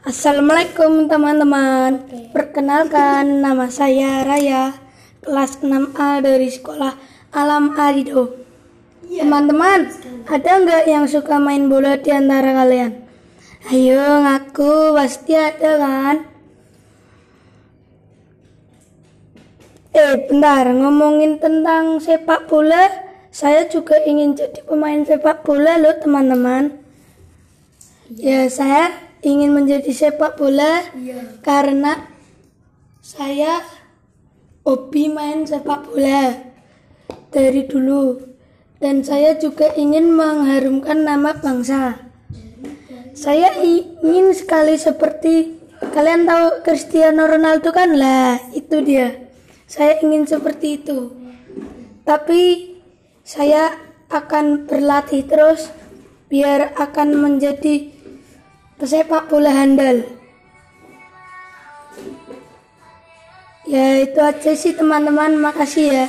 Assalamualaikum teman-teman. Perkenalkan nama saya Raya, kelas 6A dari sekolah Alam Arido. Teman-teman, ada nggak yang suka main bola di antara kalian? Ayo ngaku, pasti ada kan? Eh, bentar, ngomongin tentang sepak bola, saya juga ingin jadi pemain sepak bola loh teman-teman. Ya, saya ingin menjadi sepak bola Iya. karena saya hobi main sepak bola dari dulu dan saya juga ingin mengharumkan nama bangsa. Saya ingin sekali seperti kalian tahu Cristiano Ronaldo kan lah itu dia. Saya ingin seperti itu. Tapi saya akan berlatih terus biar akan menjadi pesepak bola handal. Ya itu aja sih teman-teman, makasih ya.